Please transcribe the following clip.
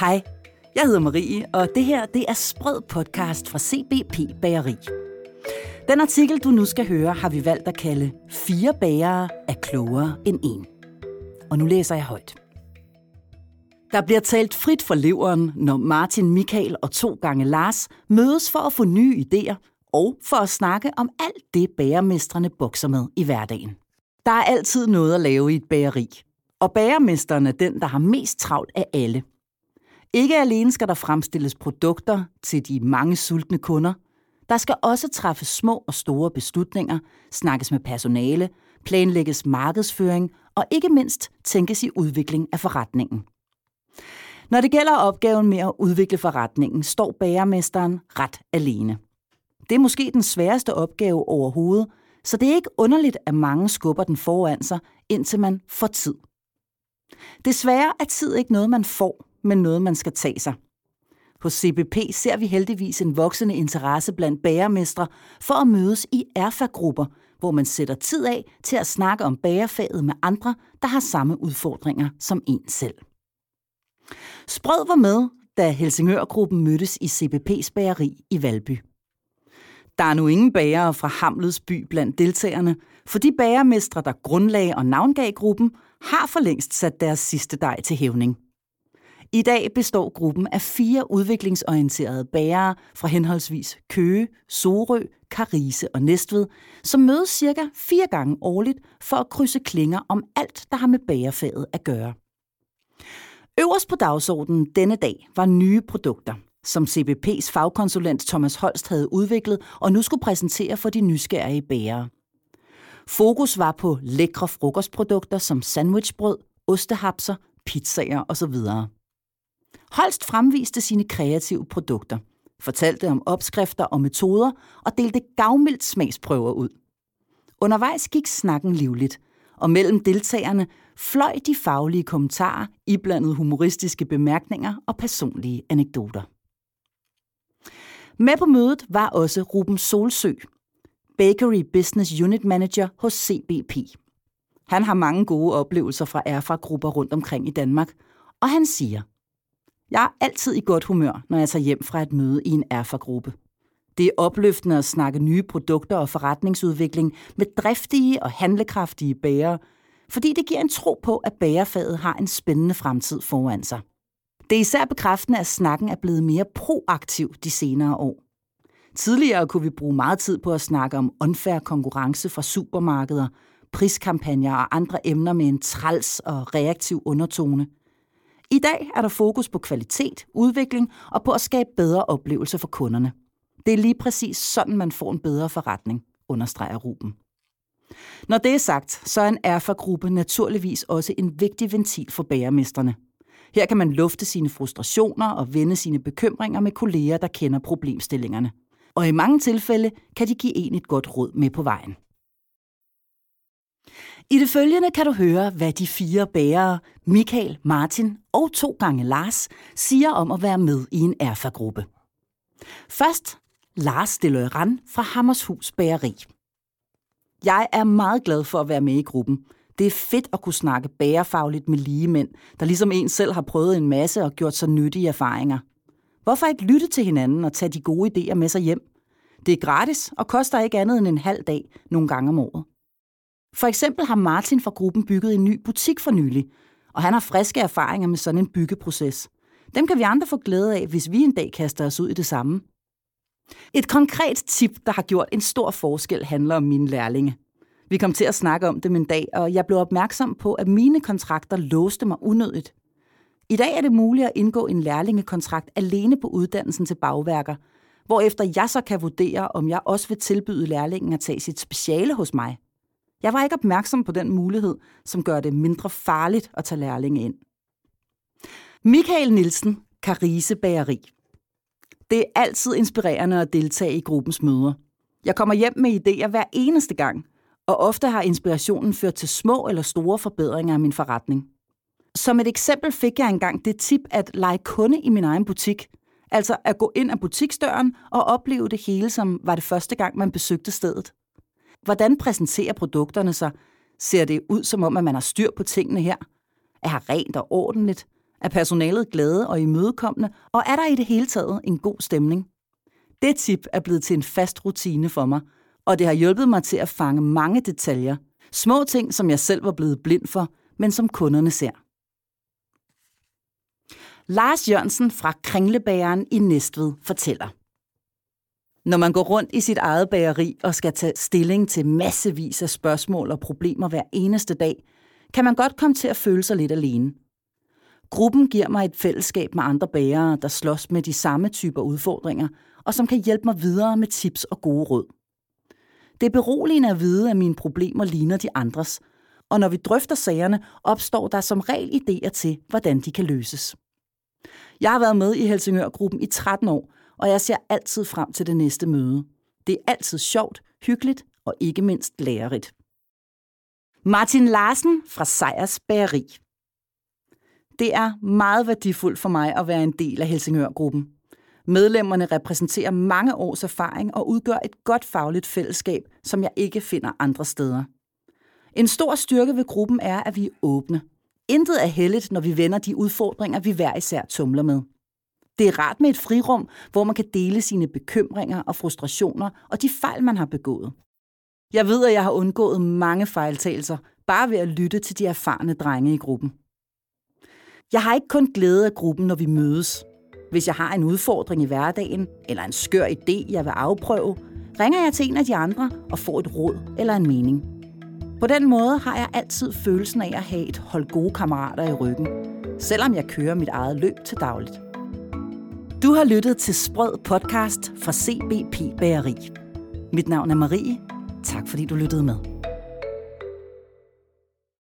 Hej, jeg hedder Marie, og det her det er Sprød podcast fra CBP Bageri. Den artikel, du nu skal høre, har vi valgt at kalde Fire bagere er klogere end en. Og nu læser jeg højt. Der bliver talt frit for leveren, når Martin, Michael og to gange Lars mødes for at få nye idéer og for at snakke om alt det bagermestrene bokser med i hverdagen. Der er altid noget at lave i et bageri, og bagermesteren er den, der har mest travlt af alle – ikke alene skal der fremstilles produkter til de mange sultne kunder, der skal også træffes små og store beslutninger, snakkes med personale, planlægges markedsføring og ikke mindst tænkes i udvikling af forretningen. Når det gælder opgaven med at udvikle forretningen, står bagermesteren ret alene. Det er måske den sværeste opgave overhovedet, så det er ikke underligt, at mange skubber den foran sig, indtil man får tid. Desværre er tid ikke noget, man får, men noget, man skal tage sig. Hos CBP ser vi heldigvis en voksende interesse blandt bagermestre for at mødes i erfagrupper, hvor man sætter tid af til at snakke om bagerfaget med andre, der har samme udfordringer som en selv. Sprød var med, da Helsingørgruppen mødtes i CBP's bageri i Valby. Der er nu ingen bagere fra Hamlets by blandt deltagerne, for de bagermestre, der grundlag og navngav gruppen, har for længst sat deres sidste dej til hævning. I dag består gruppen af fire udviklingsorienterede bærere fra henholdsvis Køge, Sorø, Karise og Næstved, som mødes cirka fire gange årligt for at krydse klinger om alt, der har med bagerfaget at gøre. Øverst på dagsordenen denne dag var nye produkter, som CBP's fagkonsulent Thomas Holst havde udviklet og nu skulle præsentere for de nysgerrige bærere. Fokus var på lækre frokostprodukter som sandwichbrød, ostehapser, pizzaer osv. Holst fremviste sine kreative produkter, fortalte om opskrifter og metoder og delte gavmildt smagsprøver ud. Undervejs gik snakken livligt, og mellem deltagerne fløj de faglige kommentarer, iblandet humoristiske bemærkninger og personlige anekdoter. Med på mødet var også Ruben Solsø, Bakery Business Unit Manager hos CBP. Han har mange gode oplevelser fra erfra-grupper rundt omkring i Danmark, og han siger – jeg er altid i godt humør, når jeg tager hjem fra et møde i en erfagruppe. Det er opløftende at snakke nye produkter og forretningsudvikling med driftige og handlekraftige bærere, fordi det giver en tro på, at bærefaget har en spændende fremtid foran sig. Det er især bekræftende, at snakken er blevet mere proaktiv de senere år. Tidligere kunne vi bruge meget tid på at snakke om unfair konkurrence fra supermarkeder, priskampagner og andre emner med en træls og reaktiv undertone – i dag er der fokus på kvalitet, udvikling og på at skabe bedre oplevelser for kunderne. Det er lige præcis sådan, man får en bedre forretning, understreger Ruben. Når det er sagt, så er en erfa-gruppe naturligvis også en vigtig ventil for bagermesterne. Her kan man lufte sine frustrationer og vende sine bekymringer med kolleger, der kender problemstillingerne. Og i mange tilfælde kan de give en et godt råd med på vejen. I det følgende kan du høre, hvad de fire bærere, Michael, Martin og to gange Lars, siger om at være med i en erfagruppe. Først Lars Deløran fra Hammershus Bageri. Jeg er meget glad for at være med i gruppen. Det er fedt at kunne snakke bærefagligt med lige mænd, der ligesom en selv har prøvet en masse og gjort sig nyttige erfaringer. Hvorfor ikke lytte til hinanden og tage de gode idéer med sig hjem? Det er gratis og koster ikke andet end en halv dag nogle gange om året. For eksempel har Martin fra gruppen bygget en ny butik for nylig, og han har friske erfaringer med sådan en byggeproces. Dem kan vi andre få glæde af, hvis vi en dag kaster os ud i det samme. Et konkret tip, der har gjort en stor forskel, handler om mine lærlinge. Vi kom til at snakke om dem en dag, og jeg blev opmærksom på, at mine kontrakter låste mig unødigt. I dag er det muligt at indgå en lærlingekontrakt alene på uddannelsen til bagværker, hvorefter jeg så kan vurdere, om jeg også vil tilbyde lærlingen at tage sit speciale hos mig. Jeg var ikke opmærksom på den mulighed, som gør det mindre farligt at tage lærlinge ind. Michael Nielsen, Karise Bageri. Det er altid inspirerende at deltage i gruppens møder. Jeg kommer hjem med idéer hver eneste gang, og ofte har inspirationen ført til små eller store forbedringer af min forretning. Som et eksempel fik jeg engang det tip at lege kunde i min egen butik. Altså at gå ind ad butiksdøren og opleve det hele, som var det første gang, man besøgte stedet. Hvordan præsenterer produkterne sig? Ser det ud som om, at man har styr på tingene her? Er her rent og ordentligt? Er personalet glade og imødekommende, og er der i det hele taget en god stemning? Det tip er blevet til en fast rutine for mig, og det har hjulpet mig til at fange mange detaljer. Små ting, som jeg selv var blevet blind for, men som kunderne ser. Lars Jørgensen fra Kringlebæren i Næstved fortæller. Når man går rundt i sit eget bageri og skal tage stilling til massevis af spørgsmål og problemer hver eneste dag, kan man godt komme til at føle sig lidt alene. Gruppen giver mig et fællesskab med andre bagere, der slås med de samme typer udfordringer, og som kan hjælpe mig videre med tips og gode råd. Det er beroligende at vide, at mine problemer ligner de andres, og når vi drøfter sagerne, opstår der som regel idéer til, hvordan de kan løses. Jeg har været med i Helsingør-gruppen i 13 år, og jeg ser altid frem til det næste møde. Det er altid sjovt, hyggeligt og ikke mindst lærerigt. Martin Larsen fra Sejers Bageri. Det er meget værdifuldt for mig at være en del af Helsingør-gruppen. Medlemmerne repræsenterer mange års erfaring og udgør et godt fagligt fællesskab, som jeg ikke finder andre steder. En stor styrke ved gruppen er, at vi er åbne. Intet er heldigt, når vi vender de udfordringer, vi hver især tumler med. Det er rart med et frirum, hvor man kan dele sine bekymringer og frustrationer og de fejl, man har begået. Jeg ved, at jeg har undgået mange fejltagelser, bare ved at lytte til de erfarne drenge i gruppen. Jeg har ikke kun glæde af gruppen, når vi mødes. Hvis jeg har en udfordring i hverdagen, eller en skør idé, jeg vil afprøve, ringer jeg til en af de andre og får et råd eller en mening. På den måde har jeg altid følelsen af at have et hold gode kammerater i ryggen, selvom jeg kører mit eget løb til dagligt. Du har lyttet til Sprød podcast fra CBP Bageri. Mit navn er Marie. Tak fordi du lyttede med.